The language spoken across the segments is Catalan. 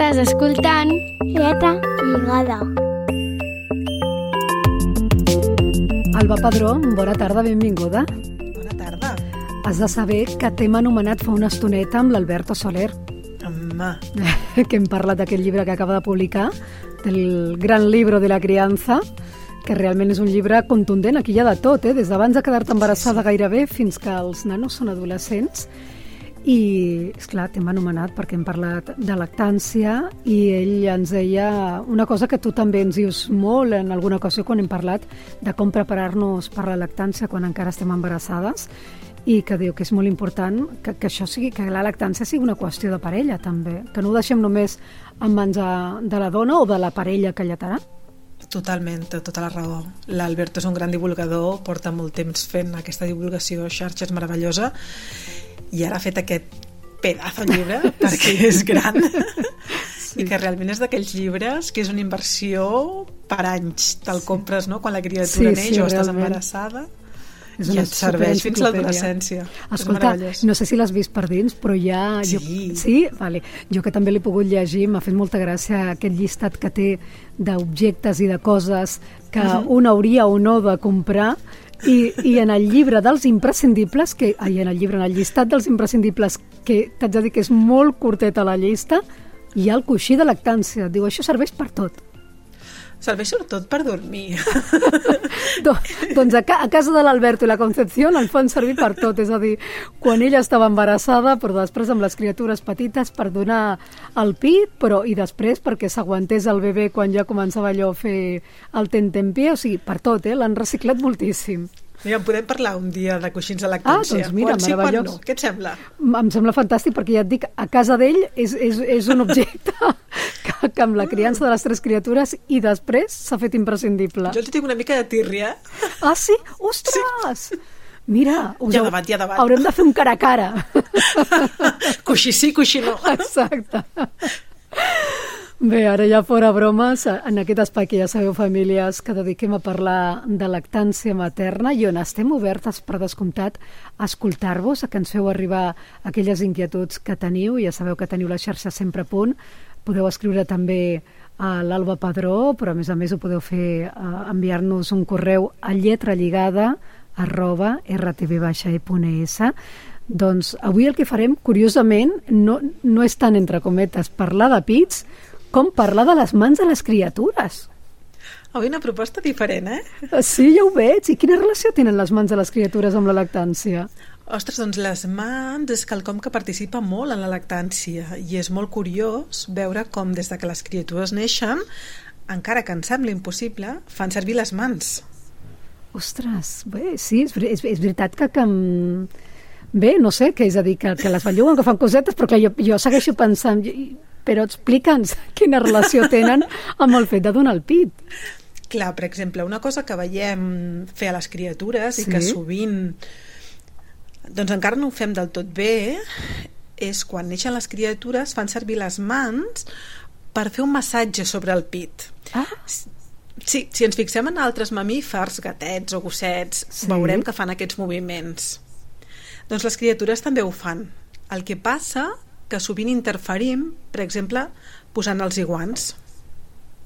Estàs escoltant Lletra lligada. Alba Padró, bona tarda, benvinguda. Bona tarda. Has de saber que t'hem anomenat fa una estoneta amb l'Alberto Soler, Home, que hem parlat d'aquest llibre que acaba de publicar, del gran libro de la criança, que realment és un llibre contundent. Aquí hi ha de tot, eh? des d'abans de quedar-te embarassada gairebé fins que els nanos són adolescents. I, és clar, t'hem anomenat perquè hem parlat de lactància i ell ens deia una cosa que tu també ens dius molt en alguna ocasió quan hem parlat de com preparar-nos per la lactància quan encara estem embarassades i que diu que és molt important que, que això sigui, que la lactància sigui una qüestió de parella també, que no ho deixem només en mans de, de la dona o de la parella que lletarà. totalment, tota la raó. L'Alberto és un gran divulgador, porta molt temps fent aquesta divulgació xarxes meravellosa i ara ha fet aquest pedazo llibre perquè és gran sí. i que realment és d'aquells llibres que és una inversió per anys te'l sí. compres no? quan la criatura Sí, neix sí, o estàs realment. embarassada És i una et serveix fins l'adolescència Escolta, no sé si l'has vist per dins, però ja... Jo, Sí. sí? Vale. Jo que també l'he pogut llegir, m'ha fet molta gràcia aquest llistat que té d'objectes i de coses que uh -huh. un hauria o no de comprar i, i en el llibre dels imprescindibles, que, ai, en el llibre, en el llistat dels imprescindibles, que t'haig de dir que és molt curtet a la llista, hi ha el coixí de lactància. Diu, això serveix per tot. Serveix sobretot per dormir Do, doncs a, ca, a casa de l'Alberto i la Concepción el fan servir per tot, és a dir, quan ella estava embarassada, però després amb les criatures petites per donar el pit, però i després perquè s'aguantés el bebè quan ja començava allò a fer el tentempié, o sigui, per tot, eh? l'han reciclat moltíssim. Mira, en podem parlar un dia de coixins de lactància. doncs mira, quan sí, quan meravellós. no. Què et sembla? Em sembla fantàstic perquè ja et dic, a casa d'ell és, és, és un objecte que, amb la criança de les tres criatures i després s'ha fet imprescindible. Jo li tinc una mica de tírria. Ah, sí? Ostres! Mira, us debat, hi ha debat. haurem de fer un cara a cara. coixí sí, coixí no. Exacte. Bé, ara ja fora bromes, en aquest espai que ja sabeu, famílies, que dediquem a parlar de lactància materna i on estem obertes, per descomptat, a escoltar-vos, a que ens feu arribar aquelles inquietuds que teniu, ja sabeu que teniu la xarxa sempre a punt, podeu escriure també a l'Alba Padró, però a més a més ho podeu fer, eh, enviar-nos un correu a lletralligada arroba rtv-e.es doncs avui el que farem, curiosament, no, no és tant, entre cometes, parlar de pits com parlar de les mans de les criatures. Avui una proposta diferent, eh? Sí, ja ho veig. I quina relació tenen les mans de les criatures amb la lactància? Ostres, doncs les mans és quelcom que participa molt en la lactància i és molt curiós veure com des de que les criatures neixen, encara que ens sembli impossible, fan servir les mans. Ostres, bé, sí, és, és, és veritat que... que Bé, no sé, que és a dir, que, que les belluguen, que fan cosetes, però que jo, jo segueixo pensant... Però explica'ns quina relació tenen amb el fet de donar el pit. Clar, per exemple, una cosa que veiem fer a les criatures Sí. i que sovint doncs encara no ho fem del tot bé és quan neixen les criatures fan servir les mans per fer un massatge sobre el pit. Ah, Sí, si ens fixem en altres mamífers, gatets o gossets, Sí. veurem que fan aquests moviments. Doncs les criatures també ho fan. El que passa que sovint interferim, per exemple, posant els iguans.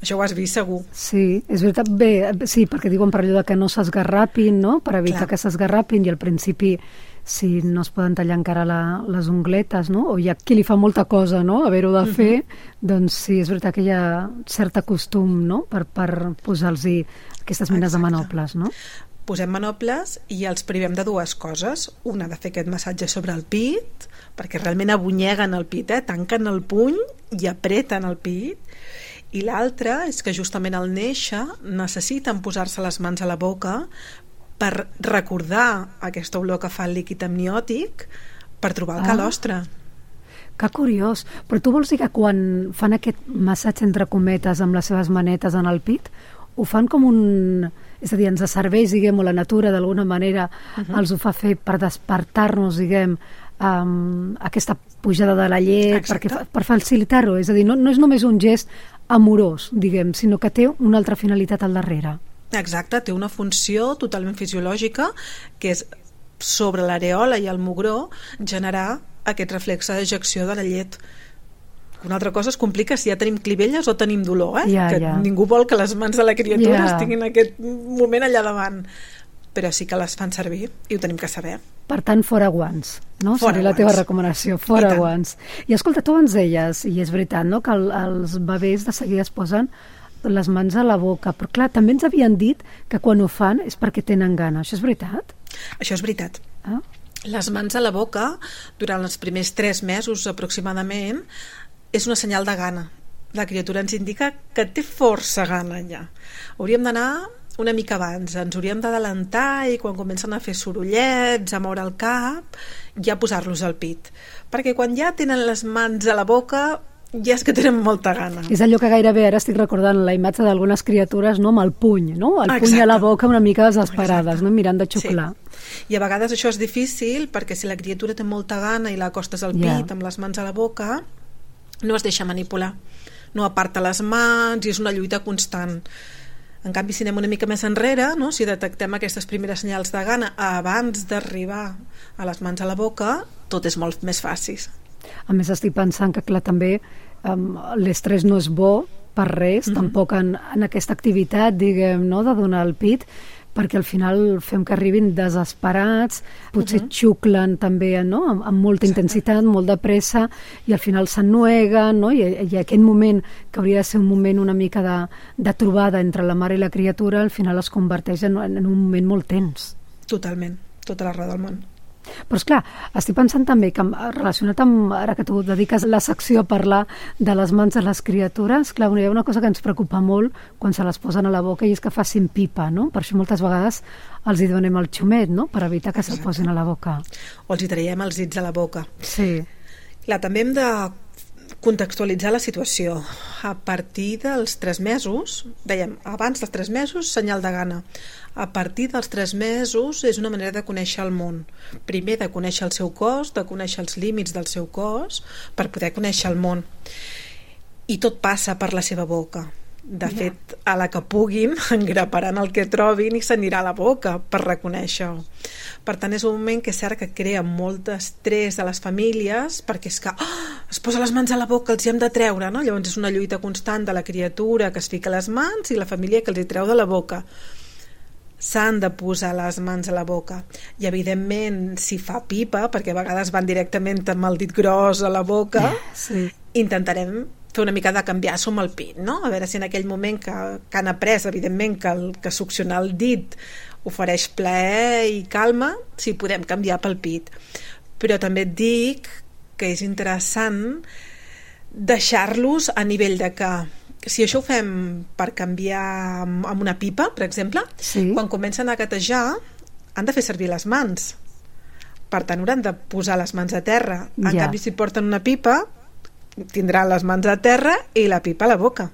Això ho has vist segur. Sí, és veritat. Bé, sí, perquè diuen per allò que no s'esgarrapin, no?, per evitar Clar. que s'esgarrapin, i al principi si no es poden tallar encara la, les ungletes, no?, o hi ha qui li fa molta cosa, no?, haver-ho de fer, doncs sí, és veritat que hi ha cert costum, no?, per, per posar-los aquestes menes de Exacte. manoples, no? Posem manoples i els privem de dues coses. Una, de fer aquest massatge sobre el pit, perquè realment abunyeguen el pit, eh? tanquen el puny i apreten el pit. I l'altra és que justament al néixer necessiten posar-se les mans a la boca per recordar aquesta olor que fa el líquid amniòtic per trobar el Ah. calostre. Que curiós. Però tu vols dir que quan fan aquest massatge entre cometes amb les seves manetes en el pit, ho fan com un... És a dir, ens serveix, diguem, la natura d'alguna manera els ho fa fer per despertar-nos, diguem, um, aquesta pujada de la llet, Exacte. perquè per facilitar-ho. És a dir, no, no és només un gest amorós, diguem, sinó que té una altra finalitat al darrere. Exacte, té una funció totalment fisiològica que és sobre l'areola i el mugró generar aquest reflex d'ejecció de la llet. una altra cosa es complica si ja tenim clivelles o tenim dolor, eh? Ja, que ja. ningú vol que les mans de la criatura Ja. estiguin en aquest moment allà davant. Però sí que les fan servir i ho tenim que saber. Per tant, fora guants, no? Fora Seria la teva guants. recomanació, I fora tant. guants. I escolta, tu ens deies, i és veritat, no?, que el, els bebès de seguida es posen les mans a la boca, però clar, també ens havien dit que quan ho fan és perquè tenen gana. Això és veritat? Això és veritat. Ah? Les mans a la boca, durant els primers tres mesos aproximadament, és una senyal de gana. La criatura ens indica que té força gana ja. Hauríem d'anar una mica abans, ens hauríem d'adelantar i quan comencen a fer sorollets, a moure el cap, ja posar-los al pit. Perquè quan ja tenen les mans a la boca, ja és que tenen molta gana. És allò que gairebé ara estic recordant la imatge d'algunes criatures no, amb el puny, no? El puny Exacte. a la boca una mica desesperades, Exacte. no? mirant de xuclar. Sí. I a vegades això és difícil perquè si la criatura té molta gana i la acostes al Ja. pit amb les mans a la boca, no es deixa manipular. No aparta les mans i és una lluita constant. En canvi, si anem una mica més enrere, no? si detectem aquestes primeres senyals de gana abans d'arribar a les mans a la boca, tot és molt més fàcil. A més, estic pensant que, clar, també um, l'estrès no és bo per res, Mhm. tampoc en, en aquesta activitat, diguem, no?, de donar el pit, perquè al final fem que arribin desesperats, potser Mhm. xuclen també no? amb, amb molta intensitat, molt de pressa, i al final s'ennueguen, no? I, i aquest moment, que hauria de ser un moment una mica de, de trobada entre la mare i la criatura, al final es converteix en, en un moment molt tens. Totalment, tota la raó del món. Però, és clar, estic pensant també que amb- relacionat amb, ara que tu dediques la secció a parlar de les mans de les criatures, clar, hi ha una cosa que ens preocupa molt quan se les posen a la boca i és que facin pipa, no? Per això moltes vegades els hi donem el xumet, no? Per evitar que se'l posin a la boca. O els hi traiem els dits a la boca. Sí, Clar, també hem de contextualitzar la situació. A partir dels 3 mesos, dèiem, abans dels 3 mesos, senyal de gana. A partir dels 3 mesos és una manera de conèixer el món. Primer de conèixer el seu cos, de conèixer els límits del seu cos, per poder conèixer el món. I tot passa per la seva boca. De Ja. fet, a la que puguin, engraparan el que trobin i s'anirà a la boca per reconèixer-ho. Per tant, és un moment que és cert que crea molt d'estrès a les famílies perquè és que oh, es posa les mans a la boca, els hi hem de treure, no? Llavors és una lluita constant de la criatura que es fica les mans i la família que els hi treu de la boca s'han de posar les mans a la boca i evidentment si fa pipa perquè a vegades van directament amb el dit gros a la boca sí. intentarem fer una mica de canviar-s'ho amb el pit, no? A veure si en aquell moment que, que han après, evidentment, que, el, que succionar el dit ofereix plaer i calma, si podem canviar pel pit. Però també et dic que és interessant deixar-los a nivell de que si això ho fem per canviar amb una pipa, per exemple, Sí. quan comencen a gatejar han de fer servir les mans. Per tant, hauran de posar les mans a terra. En Ja. canvi, si porten una pipa, tindran les mans a terra i la pipa a la boca.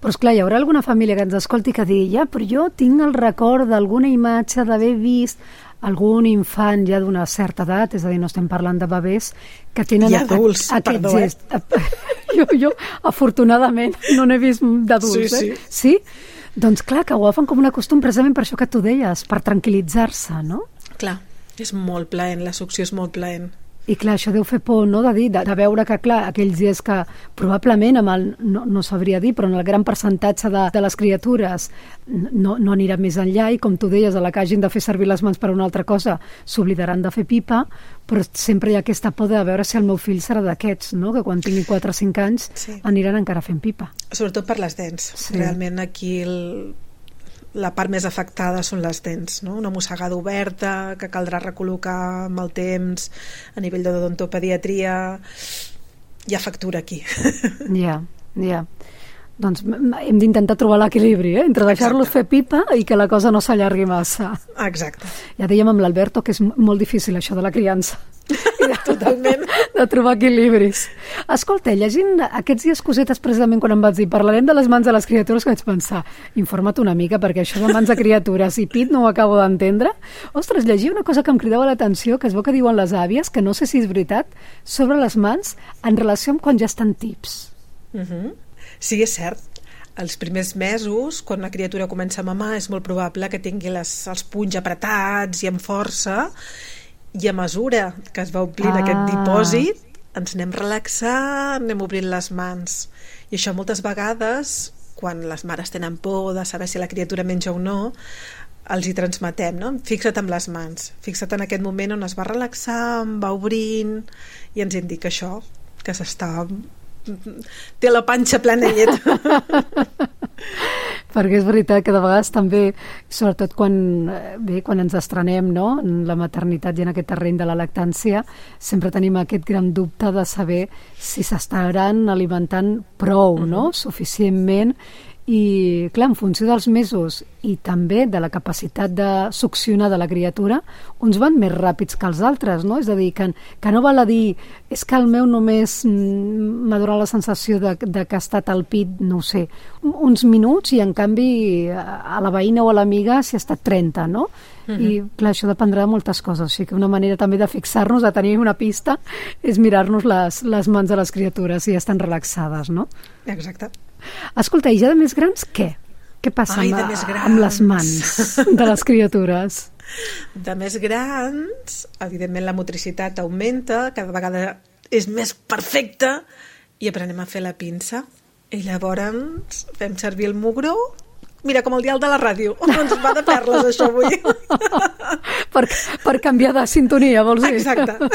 Però, esclar, hi haurà alguna família que ens escolti que digui ja, però jo tinc el record d'alguna imatge d'haver vist algun infant ja d'una certa edat, és a dir, no estem parlant de bebès, que tenen I adults, aquest perdó, eh? Jo, jo, afortunadament, no n'he vist d'adults, Sí, sí. eh? Sí? Doncs clar, que ho agafen com una costum precisament per això que tu deies, per tranquil·litzar-se, no? Clar, és molt plaent, la succió és molt plaent. I clar, això deu fer por, no?, de dir, de, de veure que, clar, aquells dies que probablement amb el, no, no sabria dir, però en el gran percentatge de, de les criatures no, no anirà més enllà i, com tu deies, a la que hagin de fer servir les mans per una altra cosa, s'oblidaran de fer pipa, però sempre hi ha aquesta por de veure si el meu fill serà d'aquests, no?, que quan tingui 4 o 5 anys Sí. aniran encara fent pipa. Sobretot per les dents. Sí. Realment aquí el, la part més afectada són les dents, no? Una mossegada oberta que caldrà recol·locar amb el temps a nivell d'odontopediatria. Hi ha factura aquí. Ja, ja. Doncs m- m- hem d'intentar trobar l'equilibri, eh?, entre deixar-los fer pipa i que la cosa no s'allargui massa. Exacte. Ja dèiem amb l'Alberto que és molt difícil això de la criança. Totalment. De trobar equilibris. Escolta, llegint aquests dies cosetes precisament quan em vas dir parlarem de les mans de les criatures que vaig pensar, informa't una mica perquè això de mans de criatures i pit no ho acabo d'entendre. Ostres, llegia una cosa que em cridava l'atenció, que es veu que diuen les àvies, que no sé si és veritat, sobre les mans en relació amb quan ja estan tips. Uh -huh. Sí, és cert. Els primers mesos, quan una criatura comença a mamar, és molt probable que tingui les, els punys apretats i amb força, i a mesura que es va omplint Ah. aquest dipòsit, ens anem relaxant, anem obrint les mans. I això moltes vegades, quan les mares tenen por de saber si la criatura menja o no, els hi transmetem, no? Fixa't amb les mans, fixa't en aquest moment on es va relaxant, va obrint i ens indica això, que s'està té la panxa plena llet. Perquè és veritat que de vegades també, sobretot quan, eh, bé, quan ens estrenem no? en la maternitat i en aquest terreny de la lactància, sempre tenim aquest gran dubte de saber si s'estaran alimentant prou, no? suficientment, i clar, en funció dels mesos i també de la capacitat de succionar de la criatura, uns van més ràpids que els altres, no? És a dir, que, que no val a dir és que el meu només mm, m'ha donat la sensació de, de que ha estat al pit, no sé, uns minuts i en canvi a la veïna o a l'amiga s'hi ha estat 30, no? Uh -huh. I clar, això dependrà de moltes coses, o sigui que una manera també de fixar-nos, de tenir una pista, és mirar-nos les, les mans de les criatures si estan relaxades, no? Exacte. Escolta, i ja de més grans, què? Què passa Ai, amb, amb les mans de les criatures? De més grans, evidentment la motricitat augmenta, cada vegada és més perfecta i aprenem a fer la pinça. I llavors fem servir el mugró Mira, com el dial de la ràdio. Ens va de perles, això, avui. per, per canviar de sintonia, vols dir? Exacte.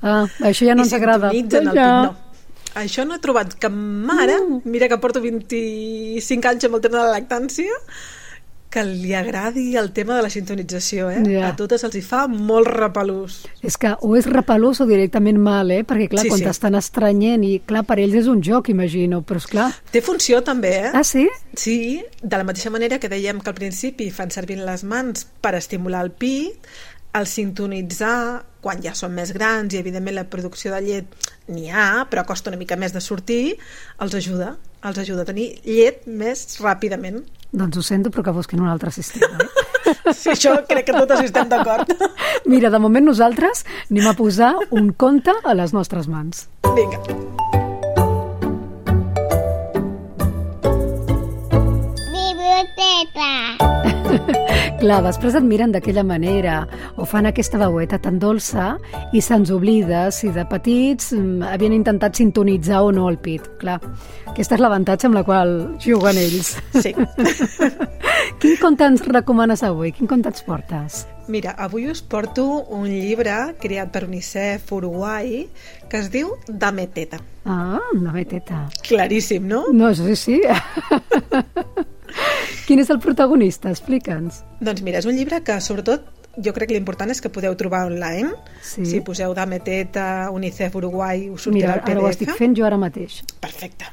Ah, això ja no I ens agrada. sintonitzen el ja. pit, no. Això no he trobat cap mare, Mm. mira que porto 25 anys amb el tema de la lactància, que li agradi el tema de la sintonització, eh? Ja. A totes els hi fa molt repelús. És que o és repelós o directament mal, eh? Perquè, clar, Sí, quan sí. t'estan estranyent i, clar, per ells és un joc, imagino, però, és clar... Té funció també, eh? Ah, sí? Sí, de la mateixa manera que dèiem que al principi fan servir les mans per estimular el pit, al sintonitzar, quan ja són més grans i evidentment la producció de llet n'hi ha, però costa una mica més de sortir, els ajuda, els ajuda a tenir llet més ràpidament. Doncs ho sento, però que busquin un altre sistema. Eh? Sí, això crec que totes estem d'acord. Mira, de moment nosaltres anem a posar un conte a les nostres mans. Vinga. Biblioteca. Clar, després et miren d'aquella manera o fan aquesta veueta tan dolça i se'ns oblida si de petits mm, havien intentat sintonitzar o no el pit. Clar, aquesta és l'avantatge amb la qual juguen ells. Sí. Quin conte ens recomanes avui? Quin conte ens portes? Mira, avui us porto un llibre creat per UNICEF Uruguai que es diu Dame Teta. Ah, una beteta. Claríssim, no? No, sí, sí. Quin és el protagonista? Explica'ns. Doncs mira, és un llibre que sobretot jo crec que l'important és que podeu trobar online. Sí. Si poseu Dame Teta, UNICEF Uruguai, us Mira, sortirà el ara ho PDF. estic fent jo ara mateix. Perfecte.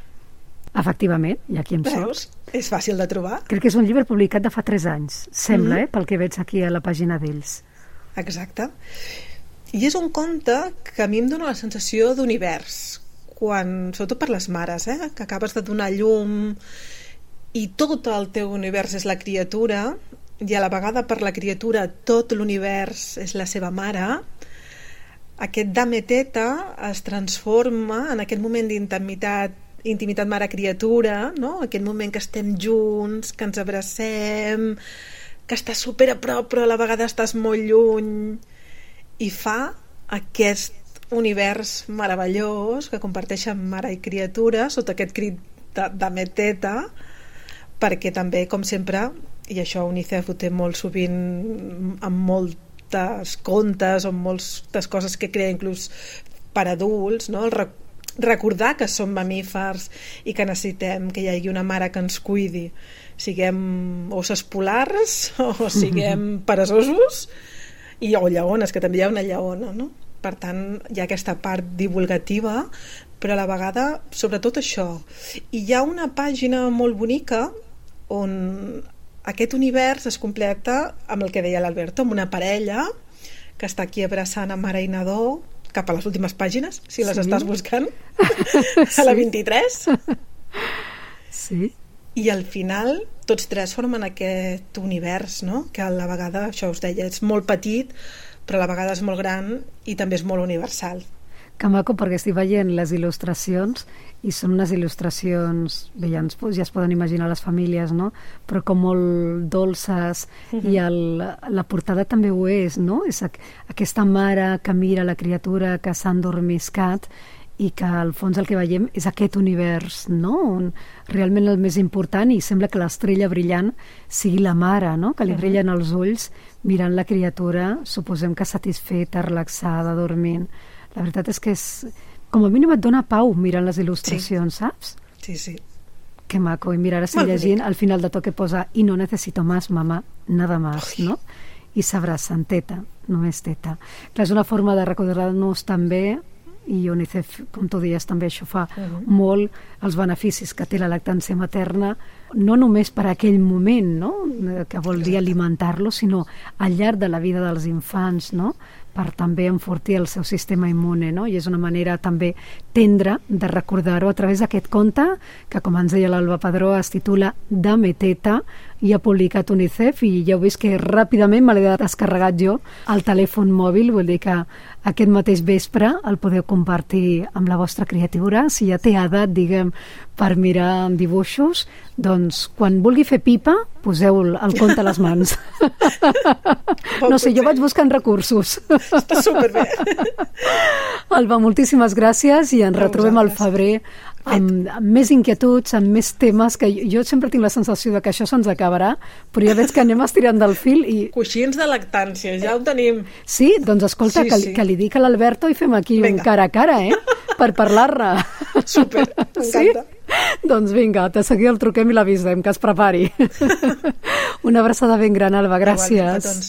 Efectivament, i aquí em. Veus? És fàcil de trobar. Crec que és un llibre publicat de fa 3 anys, sembla, Mhm. eh, pel que veig aquí a la pàgina d'ells. Exacte. I és un conte que a mi em dóna la sensació d'univers, quan, sobretot per les mares, eh? que acabes de donar llum i tot el teu univers és la criatura i a la vegada per la criatura tot l'univers és la seva mare, aquest dame teta es transforma en aquest moment d'intimitat intimitat mare-criatura, no? aquest moment que estem junts, que ens abracem, que estàs super a prop però a la vegada estàs molt lluny. I fa aquest univers meravellós que comparteixen mare i criatura sota aquest crit de, de meteta perquè també, com sempre, i això UNICEF ho té molt sovint amb moltes contes o amb moltes coses que crea inclús per adults, no? el rec recordar que som mamífers i que necessitem que hi hagi una mare que ens cuidi siguem osses polars o siguem peresosos i, o lleones, que també hi ha una lleona no? per tant hi ha aquesta part divulgativa però a la vegada sobretot això i hi ha una pàgina molt bonica on aquest univers es completa amb el que deia l'Alberto, amb una parella que està aquí abraçant a mare i nadó cap a les últimes pàgines, si les Sí. estàs buscant, a la 23. Sí. I al final tots tres formen aquest univers, no? que a la vegada, això us deia, és molt petit, però a la vegada és molt gran i també és molt universal. Que maco, perquè estic veient les il·lustracions i són unes il·lustracions, bé, ja, ens, ja es poden imaginar les famílies, no? Però com molt dolces uh -huh. i el, la portada també ho és, no? És aqu aquesta mare que mira la criatura que s'ha endormiscat i que al fons el que veiem és aquest univers, no? On realment el més important i sembla que l'estrella brillant sigui la mare, no? Que li brillen els ulls mirant la criatura, suposem que satisfeta, relaxada, dormint. La veritat és que és, com a mínim et dona pau mirant les il·lustracions, sí. saps? Sí, sí. Que maco, i mira, ara estic llegint al final de tot que posa i no necesito más, mamá, nada más, Ui. no? I s'abracen, teta, només teta. Clar, és una forma de recordar-nos també i UNICEF, com tu dies, també això fa uh -huh. molt els beneficis que té la lactància materna, no només per aquell moment, no?, que vol dir alimentar-lo, sinó al llarg de la vida dels infants, no?, per també enfortir el seu sistema immune, no? I és una manera també tendra de recordar-ho a través d'aquest conte que, com ens deia l'Alba Padró, es titula Dame teta i ha publicat UNICEF i ja heu vist que ràpidament me l'he descarregat jo al telèfon mòbil, vull dir que aquest mateix vespre el podeu compartir amb la vostra criatura, si ja té edat, diguem, per mirar dibuixos, doncs quan vulgui fer pipa, poseu el conte a les mans. no sé, jo vaig buscant recursos. Està superbé. Alba, moltíssimes gràcies i ens retrobem al febrer amb, amb més inquietuds, amb més temes, que jo, jo sempre tinc la sensació de que això se'ns acabarà, però ja veig que anem estirant del fil i... Coixins de lactància, ja ho tenim. Sí? Doncs escolta, sí, que, sí. que li dic a l'Alberto i fem aquí Venga. un cara a cara, eh? Per parlar-ne. Super, m'encanta. Sí? Doncs vinga, de seguida el truquem i l'avisem, que es prepari. Una abraçada ben gran, Alba, gràcies. Igual,